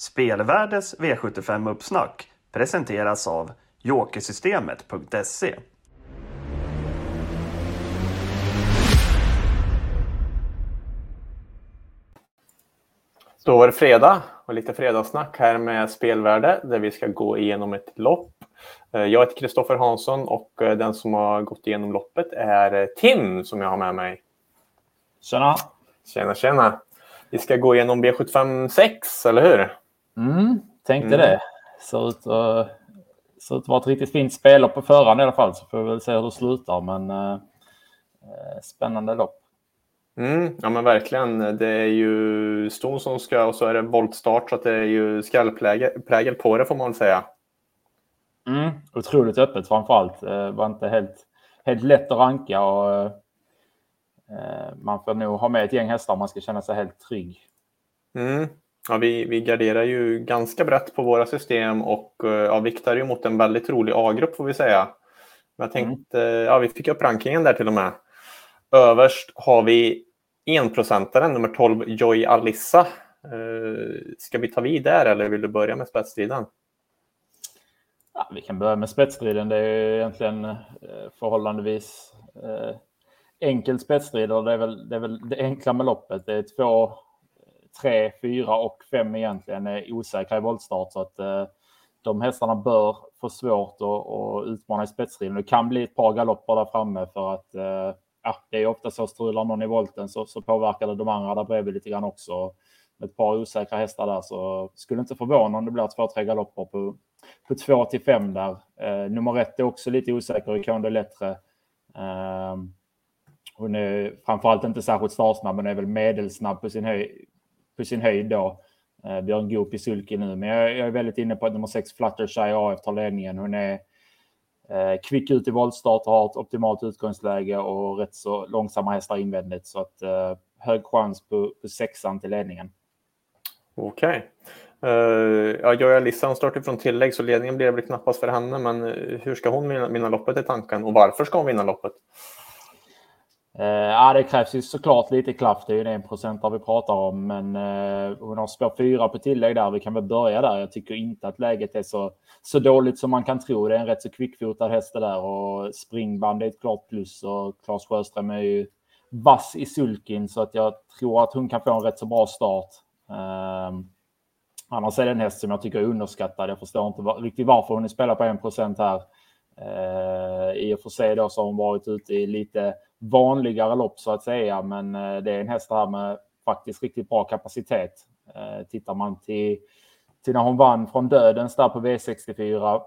Spelvärdes V75-uppsnack presenteras av Jokersystemet.se. Då var det fredag och lite fredagssnack här med Spelvärde där vi ska gå igenom ett lopp. Eh, jag heter Kristoffer Hansson och eh, den som har gått igenom loppet är eh, Tim som jag har med mig. Tjena! Tjena, tjena! Vi ska gå igenom B75 6, eller hur? Mm, tänkte mm. det. Ser ut, att, ser ut att vara ett riktigt fint spellopp på förhand i alla fall. Så får vi väl se hur det slutar. Men eh, spännande lopp. Mm, ja men verkligen. Det är ju ston som ska och så är det voltstart så att det är ju skallprägel på det får man väl säga. Mm, otroligt öppet framför allt. Det var inte helt, helt lätt att ranka och eh, man får nog ha med ett gäng hästar om man ska känna sig helt trygg. Mm. Ja, vi, vi garderar ju ganska brett på våra system och eh, ja, viktar ju mot en väldigt rolig A-grupp får vi säga. Men jag tänkte, mm. ja vi fick upp rankingen där till och med. Överst har vi enprocentaren nummer 12 Joy Alissa. Eh, ska vi ta vid där eller vill du börja med spetsstriden? Ja, vi kan börja med spetsstriden. Det är egentligen eh, förhållandevis eh, enkel spetsstrid det är, väl, det är väl det enkla med loppet. Det är två, tre, fyra och fem egentligen är osäkra i voltstart så att eh, de hästarna bör få svårt att, utmana i spetsstriden. Det kan bli ett par galopper där framme för att eh, ja, det är ofta så strular någon i volten så, så påverkar det de andra där bredvid lite grann också. Med ett par osäkra hästar där så skulle inte förvåna om det blir två, tre galopper på, på två till fem där. Eh, nummer ett är också lite osäker i Conde Lettre. Eh, hon är framförallt inte särskilt startsnabb men är väl medelsnabb på sin, höjd på sin höjd då. Eh, Björn Goop i sulky nu men jag, jag, är väldigt inne på att nummer sex Fluttershy AF tar ledningen. Hon är Eh, kvick ut i voltstart och har ett optimalt utgångsläge och rätt så långsamma hästar invändigt. Så att eh, hög chans på, på sexan till ledningen. Okej. Okay. Uh, ja, Joja Lissan startar från tillägg så ledningen blir det väl knappast för henne. Men eh, hur ska hon vinna, vinna loppet i tanken och varför ska hon vinna loppet? Eh, ja, det krävs ju såklart lite klaff. Det är ju en procent vi pratar om. Men eh, hon har spår fyra på tillägg där. Vi kan väl börja där. Jag tycker inte att läget är så, så dåligt som man kan tro. Det är en rätt så kvickfotad häst det där och springband är ett klart plus. Och Claes Sjöström är ju vass i sulkin så att jag tror att hon kan få en rätt så bra start. Eh, annars är det en häst som jag tycker är underskattad. Jag förstår inte riktigt varför hon är spelad på en procent här. Eh, I och för sig då så har hon varit ute i lite vanligare lopp så att säga. Men eh, det är en häst här med faktiskt riktigt bra kapacitet. Eh, tittar man till, till när hon vann från dödens där på V64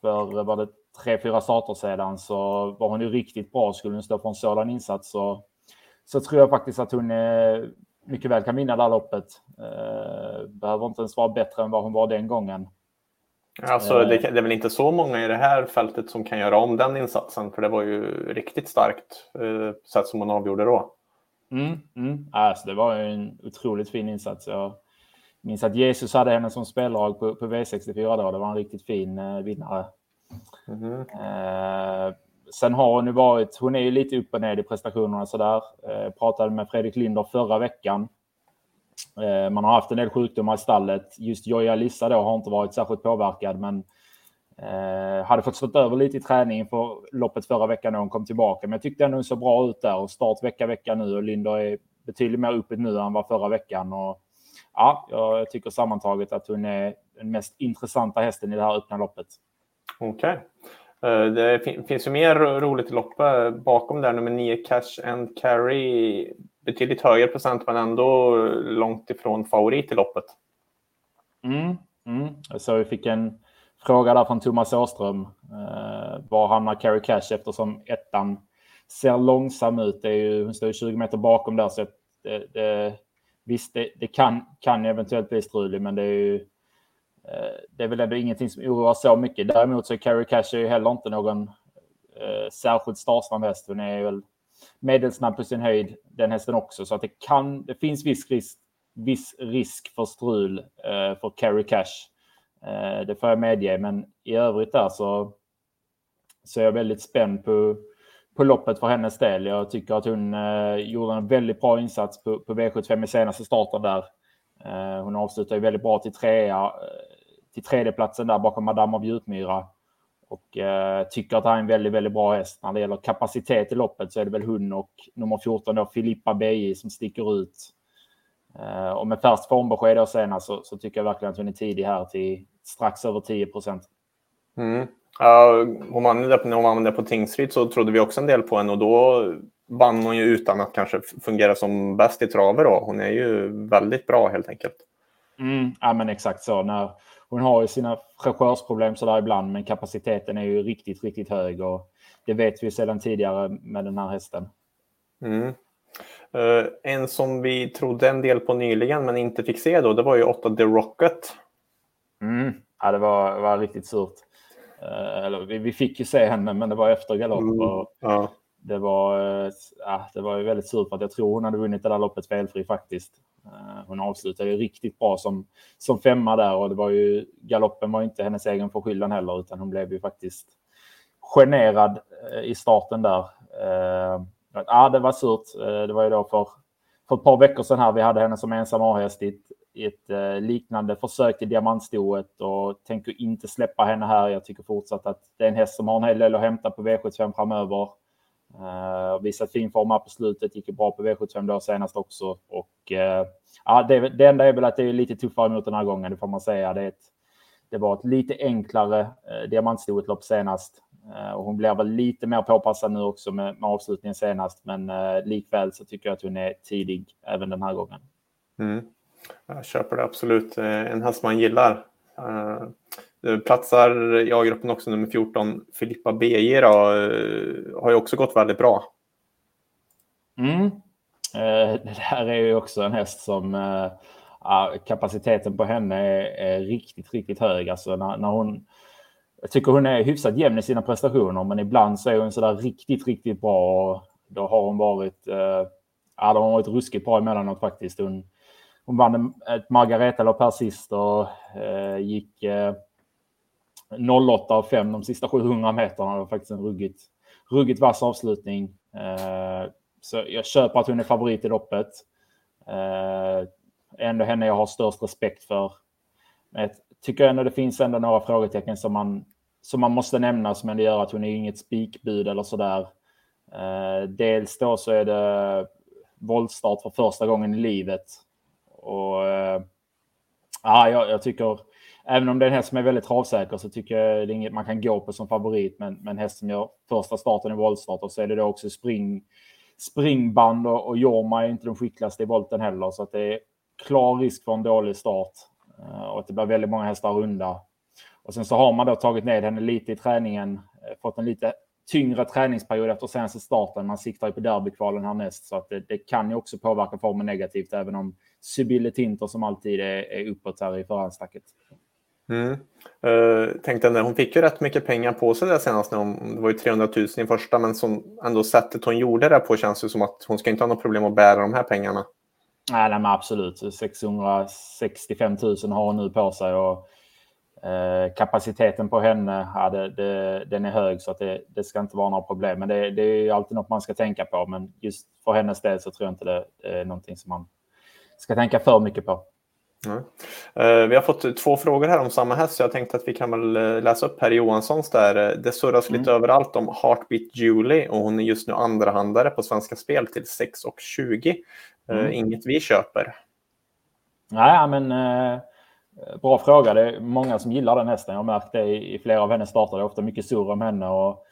för eh, var det tre, fyra starter sedan så var hon ju riktigt bra. Skulle hon stå på en sådan insats så, så tror jag faktiskt att hon eh, mycket väl kan vinna det här loppet. Eh, behöver inte ens vara bättre än vad hon var den gången. Alltså, det, det, är väl inte så många i det här fältet som kan göra om den insatsen, för det var ju riktigt starkt eh, sätt som hon avgjorde då. Mm, mm. Alltså, det var en otroligt fin insats. Jag minns att Jesus hade henne som spellag på, på V64 då. Det var en riktigt fin eh, vinnare. Mm. Eh, sen har hon ju varit, hon är ju lite upp och ner i prestationerna sådär. Eh, pratade med Fredrik Linder förra veckan Eh, Eh, man har haft en del sjukdomar i stallet. Just Joja Lissa då har inte varit särskilt påverkad, men eh, hade fått stå över lite i träningen för loppet förra veckan när hon kom tillbaka. Men jag tyckte ändå hon såg bra ut där och start vecka vecka nu och Linder är betydligt mer uppe nu än vad förra veckan. Och, ja, jag tycker sammantaget att hon är den mest intressanta hästen i det här öppna loppet. Okej. Okay. Det finns ju mer roligt lopp eh, bakom där, nummer 9 Cash and Carry betydligt högre procent men ändå långt ifrån favorit i loppet. Mm, mm. Så vi fick en fråga där från Thomas Åström. Eh, var hamnar Carrie Cash eftersom ettan ser långsam ut. Det är ju, hon står 20 meter bakom där så det, det, visst, det, det, kan, kan eventuellt bli strulig, men det är ju eh, det är väl ändå ingenting som oroar så mycket. Däremot så är Carrie Cash är ju heller inte någon eh, särskilt startsnabb häst. Hon är väl medelsnabb på sin höjd, den hästen också. Så att det, kan, det finns viss risk, viss risk för strul eh, för carry cash. Eh, det får jag medge, men i övrigt där så, så är jag väldigt spänd på, på loppet för hennes del. Jag tycker att hon eh, gjorde en väldigt bra insats på, på V75 i senaste starten där. Eh, hon avslutar ju väldigt bra till trea, eh, till tredjeplatsen där bakom Madame av Djupmyra. Och eh, tycker att han är en väldigt, väldigt bra häst. När det gäller kapacitet i loppet så är det väl hon och nummer 14 då, Filippa Beji som sticker ut. Eh, och med färskt formbesked då senast så, så, tycker jag verkligen att hon är tidig här till strax över 10 procent. Mm. Uh, om man använde på Tingsryd så trodde vi också en del på henne och då vann hon ju utan att kanske fungera som bäst i traver. Då. Hon är ju väldigt bra helt enkelt. Mm, ja, men exakt så. När, hon har ju sina fräschörsproblem sådär ibland, men kapaciteten är ju riktigt, riktigt hög och det vet vi sedan tidigare med den här hästen. Mm. Uh, en som vi trodde en del på nyligen men inte fick se då, det var ju 8 The Rocket. Mm. Ja, det var, var riktigt surt. Uh, eller, vi, vi, fick ju se henne, men det var efter galopp. Mm. Och ja det, var, äh, det var ju väldigt surt för att jag tror hon hade vunnit det där loppet felfri faktiskt. Äh, hon avslutade ju riktigt bra som, som femma där och det var ju galoppen var inte hennes egen förskyllan heller utan hon blev ju faktiskt generad äh, i starten där. Ja, det var surt. Det var ju då för, för ett par veckor sedan här vi hade henne som ensam A-häst i ett, i ett liknande försök till diamantstoet och tänker inte släppa henne här. Jag tycker fortsatt att det är en häst som har en hel del att hämta på V75 framöver. Eh, uh, visat fin form här på slutet, gick ju bra på V75 då senast också. Och uh, ja, det, det enda är väl att det är lite tuffare mot den här gången, det får man säga. Det, ett, det var ett lite enklare eh, uh, diamantstoetlopp senast. Uh, och hon blir väl lite mer påpassad nu också med, med avslutningen senast. Men uh, likväl så tycker jag att hon är tidig även den här gången. Mm. Jag köper det absolut. En häst man gillar. Eh, platsar i A-gruppen också nummer 14, Filippa BJ då, eh, har ju också gått väldigt bra. Mm. Eh, det här är ju också en häst som kapaciteten på henne är, är, riktigt, riktigt hög. Alltså när, när hon, jag tycker hon är hyfsat jämn i sina prestationer, men ibland så är hon sådär riktigt, riktigt bra. Och då har hon varit, ja, då har varit ruskigt bra emellanåt faktiskt. Hon, hon vann ett Margareta-lopp här sist och eh, gick eh, 08 av 5 de sista 700 meterna. Det var faktiskt en ruggigt, ruggigt vass avslutning. Eh, så jag köper att hon är favorit i loppet. Eh, ändå henne jag har störst respekt för. Men jag tycker ändå det finns ändå några frågetecken som man, som man måste nämna som ändå gör att hon är inget spikbud eller sådär. Eh, dels då så är det våldstart för första gången i livet. Och eh, ja, jag, jag tycker även om det är en häst som är väldigt travsäker så tycker jag det är inget man kan gå på som favorit. Men, men häst som gör första starten i voltstart och så är det då också spring, springband och, och Jorma är inte de skickligaste i volten heller. Så att det är klar risk för en dålig start eh, och att det blir väldigt många hästar runda. Och sen så har man då tagit ned henne lite i träningen, eh, fått en lite tyngre träningsperiod efter senaste starten. Man siktar ju på derbykvalen härnäst så att det, det, kan ju också påverka formen negativt även om Sibylle Tinter som alltid är, är uppåt här i förhandstacket. Mm. Uh, tänkte när hon fick ju rätt mycket pengar på sig där senast. När hon, det var ju 300 000 i första, men som ändå sättet hon gjorde det på känns ju som att hon ska inte ha något problem att bära de här pengarna. Nej, nej men absolut. 665 000 har hon nu på sig och eh, kapaciteten på henne, ja, det, det, den är hög så att det, det, ska inte vara några problem. Men det, det är alltid något man ska tänka på. Men just för hennes del så tror jag inte det är någonting som man ska tänka för mycket på. Mm. vi har fått två frågor här om samma häst, så jag tänkte att vi kan väl eh, läsa upp Per Johanssons där. Det surras mm. lite överallt om Heartbeat Julie och hon är just nu andrahandare på Svenska Spel till 6,20. Eh, mm. Inget vi köper. Nej, men eh, bra fråga. Det är många som gillar den hästen. Jag har märkt det i flera av hennes starter. Det är ofta mycket surr om henne. Och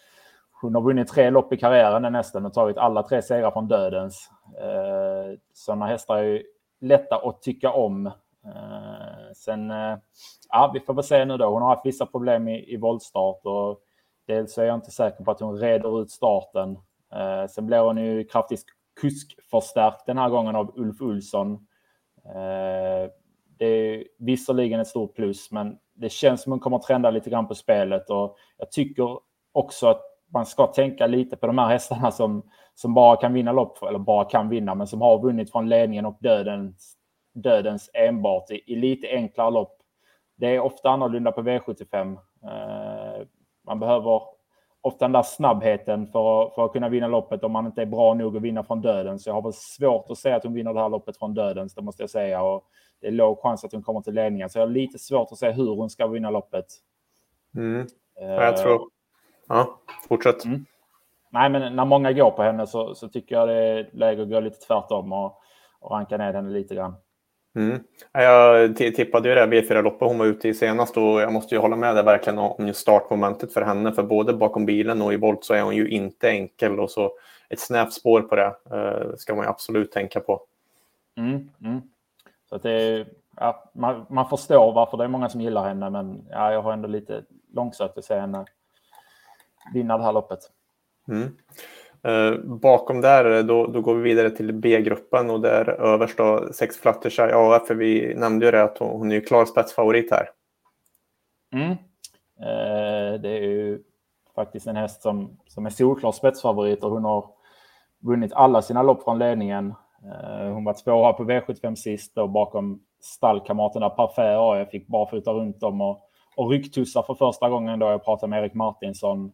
hon har vunnit tre lopp i karriären den hästen och tagit alla tre segrar från dödens. Eh, sådana hästar är lätta att tycka om. Eh, sen, eh, ja, vi får väl se nu då. Hon har haft vissa problem i, i voltstart och dels är jag inte säker på att hon reder ut starten. Eh, sen blir hon ju kraftigt kuskförstärkt den här gången av Ulf Olsson. Det är visserligen ett stort plus, men det känns som hon kommer att trenda lite grann på spelet och jag tycker också att man ska tänka lite på de här hästarna som, som bara kan vinna lopp, eller bara kan vinna, men som har vunnit från ledningen och döden dödens enbart i, i lite enklare lopp. Det är ofta annorlunda på V75. Eh, man behöver ofta den där snabbheten för, för att kunna vinna loppet om man inte är bra nog att vinna från döden. Så jag har väl svårt att säga att hon vinner det här loppet från döden, det måste jag säga. Och det är låg chans att hon kommer till ledningen, så jag har lite svårt att säga hur hon ska vinna loppet. Mm. Jag tror... Ja, fortsätt. Mm. Nej, men när många går på henne så, så tycker jag det är läge att gå lite tvärtom och, och ranka ner henne lite grann. Mm. Jag tippade ju det V4-loppet hon var ute i senast och jag måste ju hålla med dig verkligen om startmomentet för henne. För både bakom bilen och i volt så är hon ju inte enkel och så ett snävt spår på det uh, ska man ju absolut tänka på. Mm, mm. Så det ja, man, man förstår varför det är många som gillar henne, men ja, jag har ändå lite långsökt att se henne vinna det här loppet. Mm. Eh, bakom där då, då går vi vidare till B-gruppen och där överst då sex Fluttershy AF. För vi nämnde ju det att hon, hon är ju klar spetsfavorit här. Mm. Eh, det är ju faktiskt en häst som, som är solklar spetsfavorit och hon har vunnit alla sina lopp från ledningen. Eh, hon var tvåa på V75 sist och bakom stallkamraterna Parfait AF fick barfota runt dem och, och rycktussar för första gången då jag pratade med Erik Martinsson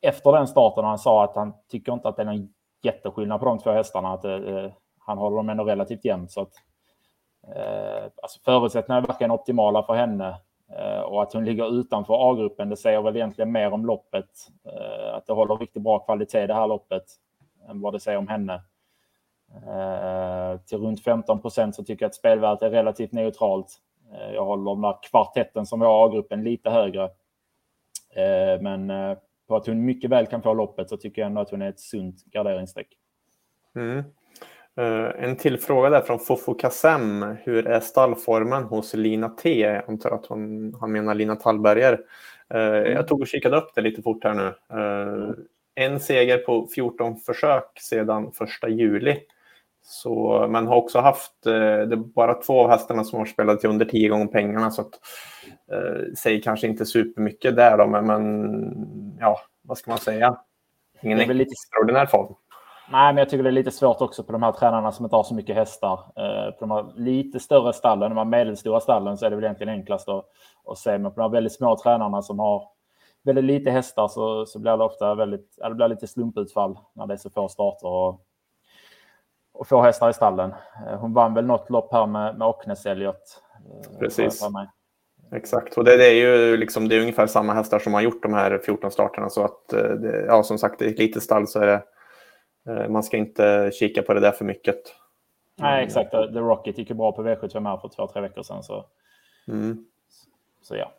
efter den starten han sa att han tycker inte att det är någon jätteskillnad på de två hästarna. Att eh, eh, han håller dem ändå relativt jämnt. Så att, eh, alltså förutsättningarna är verkligen optimala för henne. Eh, och att hon ligger utanför A-gruppen, det säger väl egentligen mer om loppet. Eh, att det håller riktigt bra kvalitet det här loppet än vad det säger om henne. Eh, till runt 15 procent så tycker jag att spelvärdet är relativt neutralt. Eh, jag håller den där kvartetten som var A-gruppen lite högre. Eh, men eh, på att hon mycket väl kan få loppet så tycker jag ändå att hon är ett sunt garderingsstreck. Mm. Uh, en till fråga där från Fofo Kassem. Hur är stallformen hos Lina T? Jag antar att hon, han menar Lina Tallberger. Uh, mm. Jag tog och kikade upp det lite fort här nu. Uh, en seger på 14 försök sedan 1 juli. Så, men har också haft, det är bara två av hästarna som har spelat till under tio gånger pengarna. Så att, säger kanske inte supermycket där då, men, men ja, vad ska man säga? Ingen det lite... extraordinär form. Nej, men jag tycker det är lite svårt också på de här tränarna som inte har så mycket hästar. Eh, på de här lite större stallen, de här medelstora stallen, så är det väl egentligen enklast att, att se. Men på de här väldigt små tränarna som har väldigt lite hästar så, så blir det ofta väldigt, det blir lite slumputfall när det är så få starter. Och och få hästar i stallen. Eh, hon vann väl något lopp här med, med Ocknes Elliot. Eh, Precis. Exakt, och det, det, är ju liksom, det är ungefär samma hästar som har gjort de här 14 starterna. Så att, eh, det, ja, som sagt, i ett litet stall så är det, man ska inte kika på det där för mycket. Nej, exakt. The Rocket gick ju bra på V75 här för två, tre veckor sedan. Så, mm. så ja.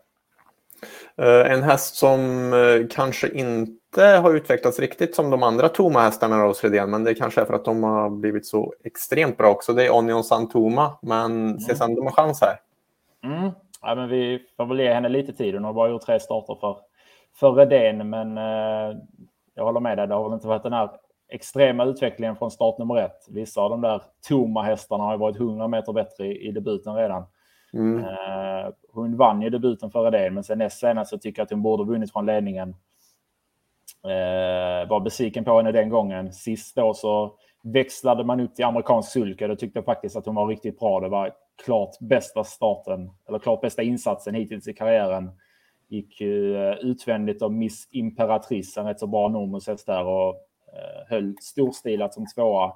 Eh, en häst som eh, kanske inte har utvecklats riktigt som de andra Toma hästarna hos Redén, men det kanske är för att de har blivit så extremt bra också. Det är Onion Santoma, men mm. Cezanne de har chans här. Mm. Ja, men vi får väl ge henne lite tid. Hon har bara gjort tre starter för, för Redén, men eh, jag håller med dig. Det har väl inte varit den här extrema utvecklingen från start nummer ett. Vissa av de där Toma hästarna har varit 100 meter bättre i, i debuten redan. Mm. Uh, hon vann ju debuten förra det, men sen näst senast så tycker jag att hon borde vunnit från ledningen. Uh, var besviken på henne den gången. Sist då så växlade man upp till amerikansk sulka. Då tyckte jag faktiskt att hon var riktigt bra. Det var klart bästa starten, eller klart bästa insatsen hittills i karriären. Gick eh, utvändigt av Miss Imperatrice, en rätt så bra nummer där och eh, höll storstilat som tvåa.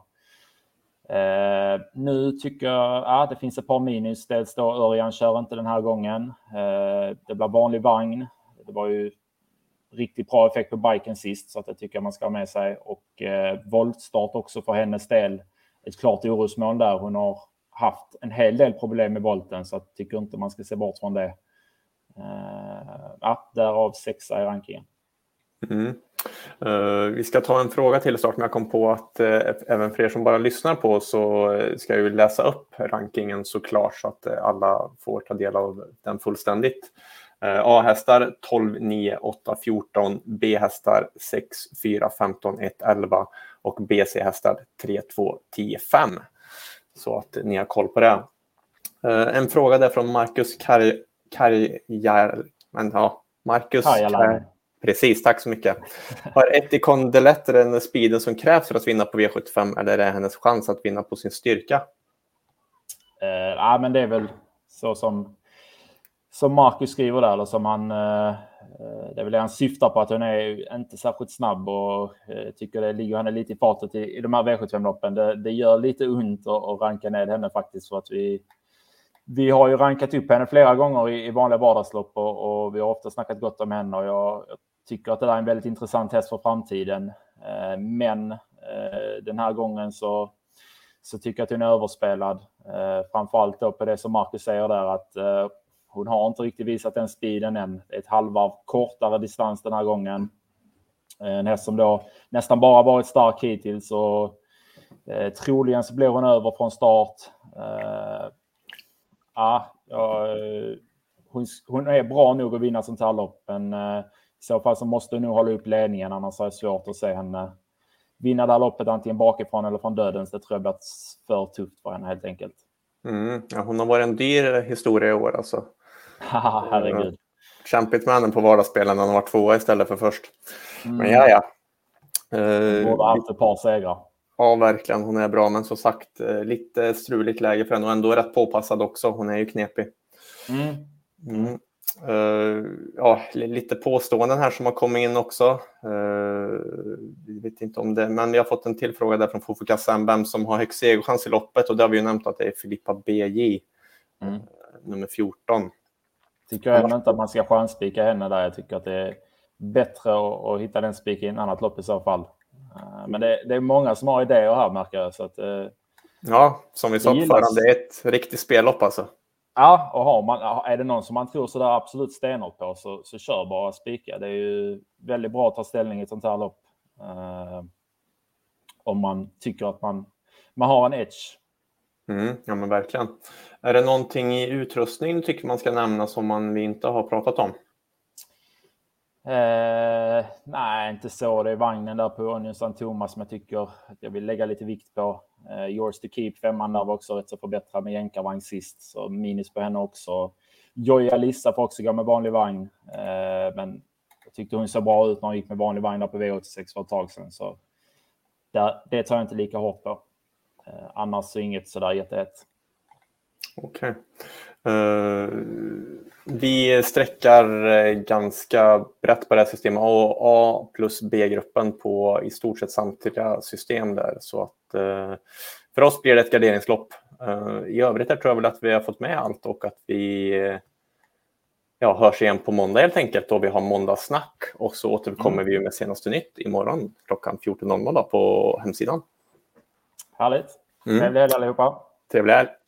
Eh, nu tycker jag att det finns ett par minus. Dels då Örjan kör inte den här gången. Eh, det blir vanlig vagn. Det var ju riktigt bra effekt på biken sist så att det tycker jag man ska ha med sig. Och eh, voltstart också för hennes del. Ett klart orosmål där. Hon har haft en hel del problem med volten så jag tycker inte man ska se bort från det. Uh, ja, därav sexa i rankingen. Mm. Uh, vi ska ta en fråga till snart, men jag kom på att uh, även för er som bara lyssnar på så ska jag läsa upp rankingen såklart så att alla får ta del av den fullständigt. A-hästar 12, 9, 8, 14, B-hästar 6, 4, 15, 1, 11 och BC-hästar 3, 2, 10, 5. Så att ni har koll på det. En fråga där från Marcus Karjär... Men ja, Marcus Karjalainen. Precis, tack så mycket. Har Etikon Deletter den speeden som krävs för att vinna på V75 eller är det hennes chans att vinna på sin styrka? Eh, ja, men det är väl så som som Marcus skriver där, eller som han... Eh, Eh, det är väl det han syftar på, att hon är inte särskilt snabb och eh, tycker det ligger henne lite i fatet i, i de här V75-loppen. Det, det gör lite ont att, att ranka ner henne faktiskt för att vi vi har ju rankat upp henne flera gånger i, i vanliga vardagslopp och, och, vi har ofta snackat gott om henne och jag, jag, tycker att det där är en väldigt intressant häst för framtiden. Eh, men den här gången så, så tycker jag att hon är överspelad. Eh, framförallt då på det som Marcus säger där att eh, hon har inte riktigt visat den speeden än. Ett halvvarv kortare distans den här gången. Eh, en häst som då nästan bara varit stark hittills och eh, troligen så blir hon över från start. Eh, ja, eh, hon, hon, är bra nog att vinna sånt här lopp, men eh, i så fall så måste hon nog hålla upp ledningen, annars är det svårt att se henne vinna det här loppet antingen bakifrån eller från dödens. Det tror jag blir för tufft för henne helt enkelt. Mm, ja, hon har varit en dyr historia i år alltså. Herregud. Kämpigt med henne på vardagsspelen när hon var tvåa istället för först. Mm. Men ja, ja. Uh, Borde haft ett par segrar. Ja, verkligen. Hon är bra, men som sagt eh, lite struligt läge för henne och ändå rätt påpassad också. Hon är ju knepig. Mm. Mm. Uh, ja, lite påståenden här som har kommit in också. Uh, vet inte om det, men vi har fått en till fråga där från Fofuka Sam, vem som har högst segerchans i loppet och det har vi ju nämnt att det är Filippa BJ, mm. nummer 14. Tycker jag ändå inte att man ska chanspika henne där. Jag tycker att det är bättre att, att hitta den spiken i en annat lopp i så fall. Eh, men det, det, är många som har idéer här märker jag. Så att, eh, ja, som vi sa på förhand, det är ett riktigt spellopp alltså. Ja, och har man, är det någon som man tror sådär absolut stenhårt på så, så kör bara spika. Det är ju väldigt bra att ta ställning i ett sånt här lopp. Uh, om man tycker att man, man har en edge. Mm, ja, men verkligen. Är det någonting i utrustning du tycker man ska nämna som man vi inte har pratat om? Eh, nej, inte så. Det är vagnen där på Onion St. Thomas som jag tycker att jag vill lägga lite vikt på. Eh, Yours to keep, femman där var också rätt så förbättrad med jänkarvagn sist, så minus på henne också. Joja Lissa får också gå med vanlig vagn, eh, men jag tyckte hon såg bra ut när hon gick med vanlig vagn där på V86 för ett tag sedan, så där, det tar jag inte lika hårt på. Eh, annars inget sådär jättehett. Okej. Okay. Uh, eh, vi sträckar eh, ganska brett på det här systemet, A, A plus B-gruppen på i stort sett samtliga system där. Så att uh, för oss blir det ett garderingslopp. Uh, I övrigt tror jag väl att vi har fått med allt och att vi ja, hörs igen på måndag helt enkelt då vi har måndagssnack och så återkommer mm. vi med senaste nytt imorgon klockan 14.00 på hemsidan. Härligt. Mm. Helg allihopa. Trevlig helg.